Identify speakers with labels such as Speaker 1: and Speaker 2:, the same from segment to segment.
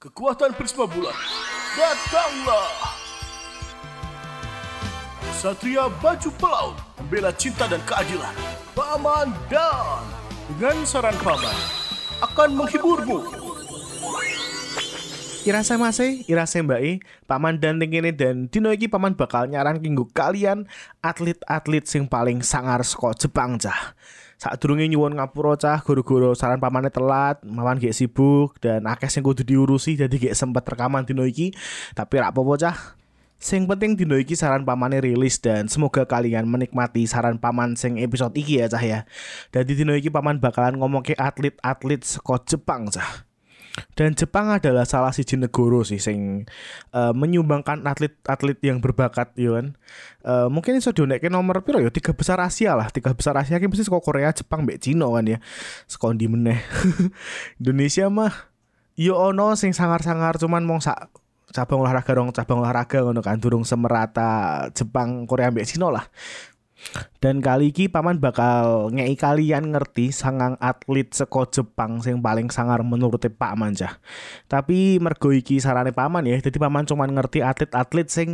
Speaker 1: Kekuatan Prisma Bulan, datanglah! Satria Baju Pelaut, membela cinta dan keadilan. Paman Dan, dengan saran Paman, akan menghiburmu.
Speaker 2: Irasa Mase, Irasa Mbak Paman dan tingkini dan dino iki paman bakal nyaran kinggu kalian atlet-atlet sing paling sangar saka Jepang cah. Saat durunge nyuwun ngapura cah guru-guru saran pamane telat, paman gak sibuk dan akeh sing kudu diurusi jadi gak sempet rekaman dino iki. Tapi rak apa cah? Sing penting dino iki saran pamane rilis dan semoga kalian menikmati saran paman sing episode iki ya cah ya. Jadi dino iki paman bakalan ngomong ke atlet-atlet saka Jepang cah. Dan Jepang adalah salah siji negara sih sing uh, menyumbangkan atlet-atlet yang berbakat yo kan. Uh, mungkin iso dionekke nomor piro ya tiga besar Asia lah. Tiga besar Asia mesti saka Korea, Jepang, mbek Cina kan ya. Sekondi meneh. Indonesia mah yo ono sing sangar-sangar cuman mong sak cabang olahraga dong cabang olahraga ngono kan durung semerata Jepang, Korea, mbek Cina lah. Dan kali ini paman bakal ngei kalian ngerti sangang atlet seko Jepang sing paling sangar menurut Pak Manja. Tapi mergo iki sarane paman ya, jadi paman cuma ngerti atlet-atlet sing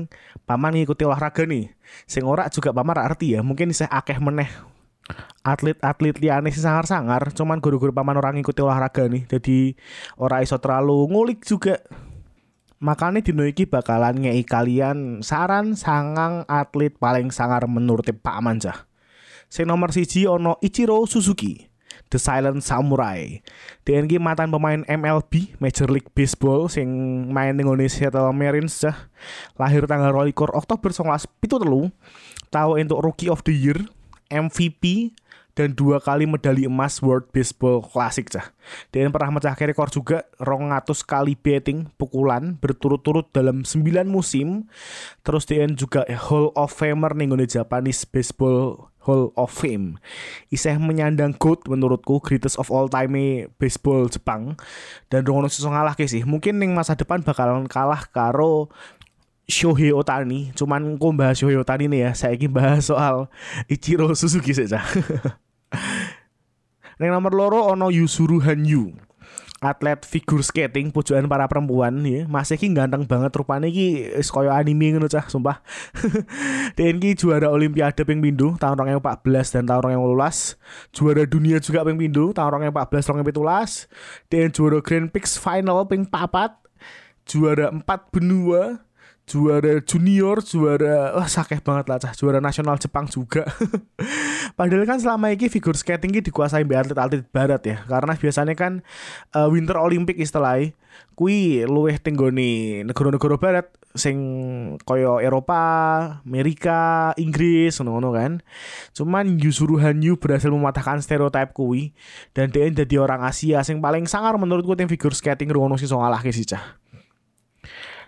Speaker 2: paman ngikuti olahraga nih. Sing ora juga paman arti ya, mungkin saya akeh meneh atlet-atlet liane sing sangar-sangar, cuman guru-guru paman orang ngikuti olahraga nih. Jadi ora iso terlalu ngulik juga. Makanya dino iki bakalan ngei kalian saran sangang atlet paling sangar menurut Pak Manja. Sing nomor siji ono Ichiro Suzuki. The Silent Samurai. DNG mantan pemain MLB Major League Baseball sing main ning Seattle Mariners cah. Lahir tanggal 22 Oktober 1973. Tahu untuk Rookie of the Year, MVP, dan dua kali medali emas World Baseball Classic cah. Dan pernah mecahkan rekor juga rongatus kali betting pukulan berturut-turut dalam 9 musim. Terus dia juga Hall of Famer nih Japanese Baseball Hall of Fame. Iseh menyandang GOAT menurutku greatest of all time baseball Jepang dan Rongono susah ngalah sih. Mungkin nih masa depan bakalan kalah karo Shohei Otani, cuman kok bahas Shohei Otani nih ya, saya ingin bahas soal Ichiro Suzuki saja. Yang nomor loro ono Yusuru Hanyu. Atlet figure skating pujukan para perempuan ya masih ki ganteng banget rupanya ki is koyo anime ngono cah sumpah. Dan ki juara olimpiade ping pindu tahun 2014 dan tahun 2018 juara dunia juga ping pindu tahun 2014 2017 dan juara Grand Prix final ping papat. Juara empat benua juara junior, juara wah sakeh banget lah cah, juara nasional Jepang juga. Padahal kan selama ini figure skating ini dikuasai oleh atlet-atlet barat ya, karena biasanya kan uh, Winter Olympic istilahnya kui luweh tenggoni negara-negara barat sing koyo Eropa, Amerika, Inggris ngono-ngono kan. Cuman Yusuru Hanyu berhasil mematahkan stereotip kui dan dia jadi orang Asia sing paling sangar menurutku tim figure skating rungono sing so ngalahke sih cah.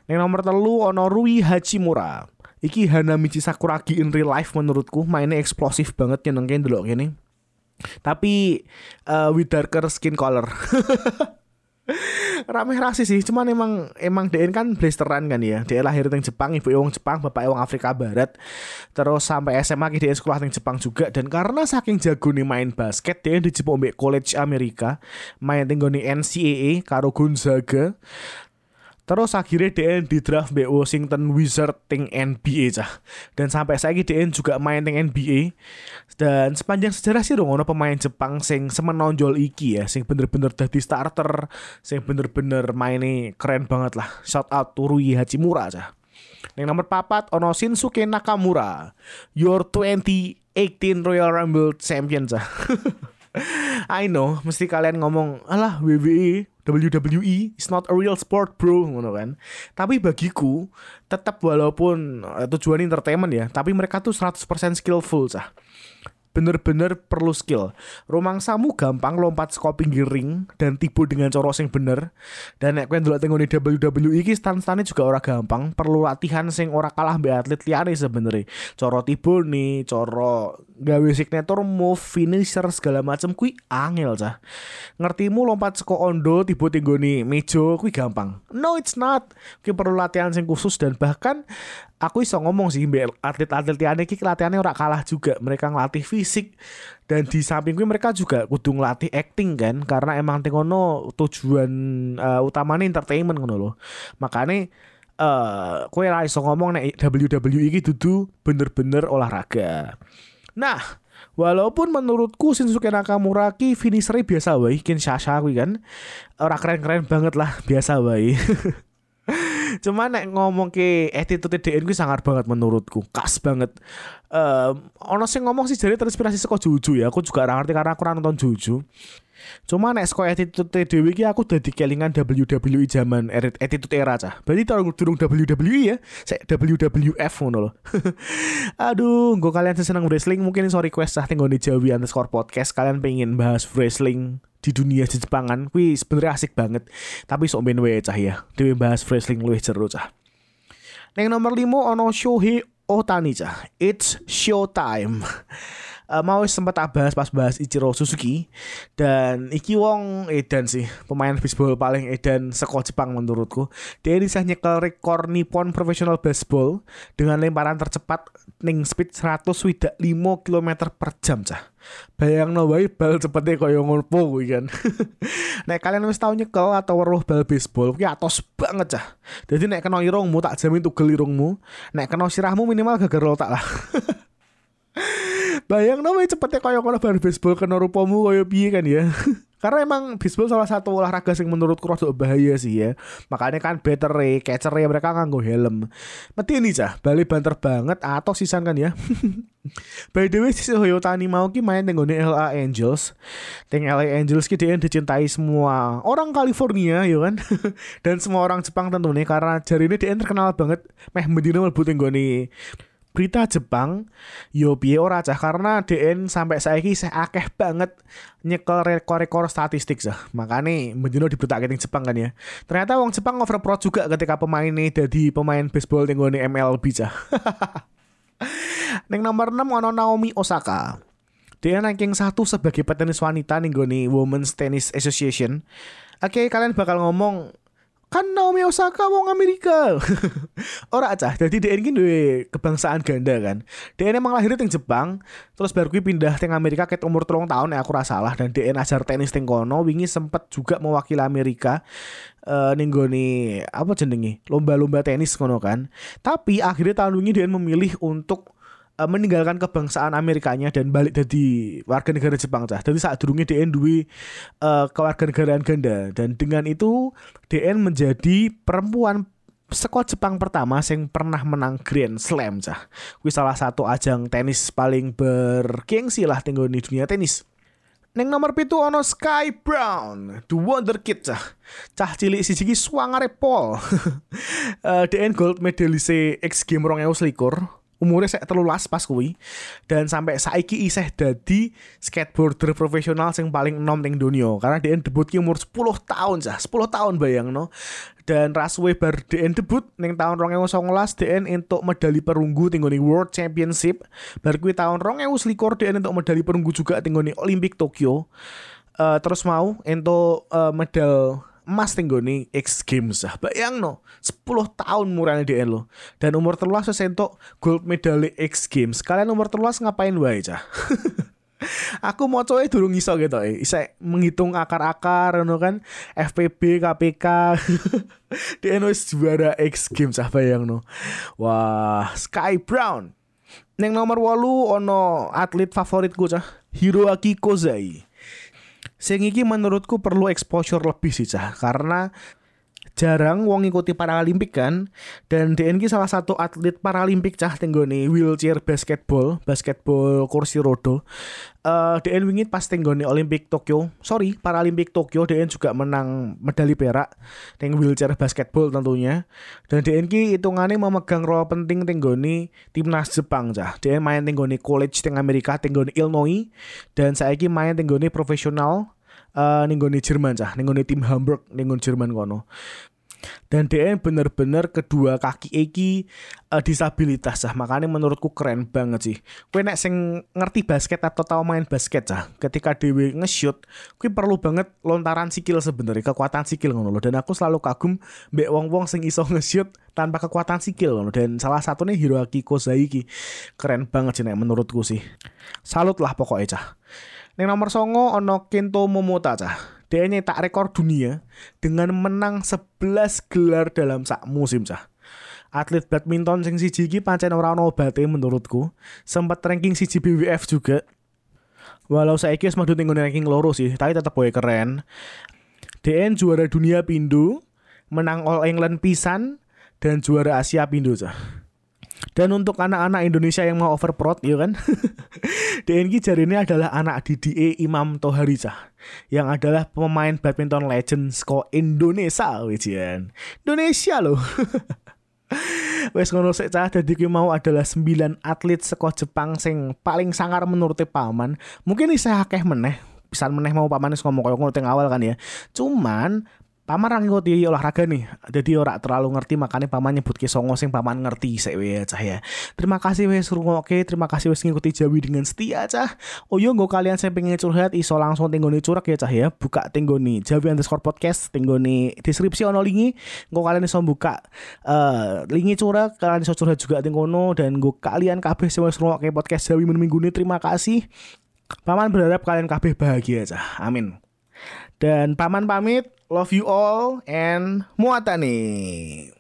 Speaker 2: Yang nomor telu ono Rui Hachimura. Iki Hanamichi Sakuragi in real life menurutku mainnya eksplosif banget nyenengin dulu gini. Tapi uh, with darker skin color. Rame rasi sih, cuman emang emang DN kan blasteran kan ya. Dia lahir di Jepang, ibu wong Jepang, bapak wong Afrika Barat. Terus sampai SMA dia sekolah di Jepang juga dan karena saking jago nih main basket, dia di Jepang College Amerika, main tinggal di NCAA karo Gonzaga. Terus akhirnya DN di draft B Washington Wizard ting NBA cah. Dan sampai saya DN juga main ting NBA. Dan sepanjang sejarah sih dong pemain Jepang sing semenonjol iki ya, sing bener-bener jadi starter, sing bener-bener mainnya keren banget lah. Shout out to Rui Hachimura cah. Yang nomor papat ono Shinsuke Nakamura, your 2018 Royal Rumble champion cah. I know, mesti kalian ngomong, alah WWE WWE is not a real sport bro ngono kan. Tapi bagiku tetap walaupun uh, tujuan entertainment ya tapi mereka tuh 100% skillful sah bener-bener perlu skill. Romang samu gampang lompat saka pinggir ring dan tibu dengan coro sing bener. Dan nek kowe ndelok tengone WWE iki stand-stane juga ora gampang, perlu latihan sing ora kalah mbek atlet liyane sebenarnya. Coro tibu nih, coro gawe signature move, finisher segala macam kui angel cah. Ngertimu lompat saka ondo tibu tinggoni mejo kui gampang. No it's not. Kui perlu latihan sing khusus dan bahkan aku iso ngomong sih mbek atlet-atlet liyane iki latihannya ora kalah juga. Mereka ngelatih fisik dan di samping kuwi mereka juga kudu ngelatih acting kan karena emang tengono tujuan uh, utamanya entertainment ngono loh. Makanya uh, kowe ora iso ngomong nek WWE iki dudu bener-bener olahraga. Nah, Walaupun menurutku Shinsuke Nakamura ki finishernya biasa wae, Kinshasa kuwi kan. Ora keren-keren banget lah, biasa wae. Cuma nek ngomong ke attitude DN gue sangat banget menurutku, khas banget. Um, ono sing ngomong sih jadi terinspirasi saka Juju ya. Aku juga ngerti karena aku nonton Juju. Cuma nek saka attitude dhewe iki aku dadi kelingan WWE zaman attitude era cah. Berarti tahun durung WWE ya, saya WWF ngono loh. Aduh, gue kalian seneng wrestling mungkin sorry request cah di Jawi underscore podcast kalian pengen bahas wrestling di dunia Jepangan kuwi sebenarnya asik banget. Tapi sok ben wae cah ya. Dewe bahas wrestling luwih seru cah. Neng nomor 5 ono Shohei Otani cah. It's showtime uh, mau sempat tak bahas pas bahas Ichiro Suzuki. Dan iki wong edan sih pemain baseball paling edan seko Jepang menurutku. Dia bisa nyekel rekor Nippon Professional Baseball dengan lemparan tercepat ning speed 105 km per jam cah. Bayang no wae bal cepetnya kaya kuwi kan? Nek kalian wis tau nyekel atau weruh bal baseball kuwi atos banget cah. Jadi nek kena irungmu tak jamin tugel irungmu. Nek kena sirahmu minimal gagal tak lah Bayang no cepetnya kayak kalau bar baseball kena rupamu kayak piye kan ya. Karena emang baseball salah satu olahraga yang menurutku rada bahaya sih ya. Makanya kan better e, catcher ya mereka nganggo helm. Mati ini cah, balik banter banget atau sisan kan ya. By the way, si Hoyotani mau ki main dengan LA Angels. Teng LA Angels ki dia dicintai semua orang California ya kan. Dan semua orang Jepang tentunya karena jari ini dia terkenal banget. Meh mendino mlebu tenggone berita Jepang yo piye ora cah karena DN sampai saiki saya akeh banget nyekel rekor-rekor statistik cah. Makane menjuno di berita ning Jepang kan ya. Ternyata wong Jepang overpro juga ketika pemain ini jadi pemain baseball ning MLB cah. Neng nomor 6 ono Naomi Osaka. Dia ranking satu sebagai petenis wanita nih gue Women's Tennis Association. Oke, kalian bakal ngomong kan Naomi Osaka wong Amerika. Ora cah. Jadi dia ini duwe kebangsaan ganda kan? Dia emang lahir di Jepang terus baru pindah ke Amerika ket umur tolong tahun ya aku rasa salah dan dia ajar tenis teng kono. Wingi sempet juga mewakili Amerika uh, nih apa jenenge? Lomba-lomba tenis kono kan? Tapi akhirnya tahun wingi dia memilih untuk uh, meninggalkan kebangsaan Amerikanya dan balik jadi warga negara Jepang cah. Jadi saat durungnya DN duwe uh, kewarganegaraan ganda dan dengan itu DN menjadi perempuan sekolah Jepang pertama yang pernah menang Grand Slam cah. Wih salah satu ajang tenis paling bergengsi lah tinggal di dunia tenis. Neng nomor pitu ono Sky Brown, The Wonder Kid cah. Cah cilik si iki swangare pol. uh, eh, DN gold medalise X Game selikur umurnya saya telulas pas kuwi. Dan sampai saiki iseh dadi skateboarder profesional yang paling enom ning dunia karena dia debut ki umur 10 tahun sah 10 tahun bayang no? Dan Raswe bar DN debut ning tahun 2019 DN untuk medali perunggu tinggoni World Championship. Bar kuwi tahun 2021 DN untuk medali perunggu juga tinggoni Olympic Tokyo. Uh, terus mau untuk uh, medal emas tenggoni X Games ah. Bayang no, 10 tahun murahnya dia lo. Dan umur terluas sesentok gold medali X Games. Kalian umur terluas ngapain wae cah? Aku mau coba durung iso gitu eh. Menghitung akar-akar no kan FPB KPK Dia wis juara X Games ah bayang no. Wah, Sky Brown. Neng nomor walu ono atlet favoritku cah Hiroaki Kozai Sing iki menurutku perlu exposure lebih sih cah. Karena jarang wong ngikuti Paralimpik kan? Dan DNG salah satu atlet Paralimpik cah tenggone wheelchair basketball basketball kursi rodo. Uh, eh, DN wingi pas tenggone Olimpik Tokyo. Sorry Paralimpik Tokyo DN juga menang medali perak teng wheelchair basketball tentunya. Dan DN ki hitungannya memegang role penting tenggone timnas Jepang cah. DN main tenggone college teng Amerika tenggone Illinois. Dan saya main tenggone profesional uh, Jerman cah, ninggone tim Hamburg, ninggone Jerman kono. dan dia bener-bener kedua kaki iki uh, disabilitas cah. Makanya menurutku keren banget sih. Kue nek sing ngerti basket atau tahu main basket cah ketika dewi nge-shoot kue perlu banget lontaran sikil sebenarnya kekuatan sikil ngono loh dan aku selalu kagum mbek wong-wong sing iso nge-shoot tanpa kekuatan sikil ngono. Dan salah satunya Hiroaki Kozai ki keren banget sih nek menurutku sih. Salut lah pokoknya cah Neng nomor songo ono Kento Momota cah dia nyetak rekor dunia dengan menang 11 gelar dalam sak musim cah. Atlet badminton sing siji iki pancen ora ono obate menurutku. Sempat ranking siji BWF juga. Walau saya wis madun ning ranking loro sih, tapi tetep boy keren. DN juara dunia pindu, menang All England pisan dan juara Asia pindu cah. Dan untuk anak-anak Indonesia yang mau overprot ya kan. DNG jari ini adalah anak Didi Imam Toharicah yang adalah pemain badminton legend ko Indonesia wijian. Indonesia loh. Wes ngono sik cah dadi mau adalah 9 atlet seko Jepang sing paling sangar menurut paman. Mungkin isa akeh meneh pisan meneh mau paman ngomong koyo ngono awal kan ya. Cuman paman ra ngikuti olahraga nih jadi ora terlalu ngerti makanya paman nyebut ke songo sing paman ngerti sik cah ya. Terima kasih wes oke terima kasih wes ngikuti Jawi dengan setia cah. Oh yo nggo kalian saya pengen curhat iso langsung nih curak ya cah ya. Buka nih Jawi underscore podcast nih deskripsi ono linki nggo kalian iso buka uh, linki curak kalian iso curhat juga tenggono dan nggo kalian kabeh sing wis ngrungokke podcast Jawi minggu ini terima kasih. Paman berharap kalian kabeh bahagia cah. Amin. Dan paman pamit, love you all and muata nih.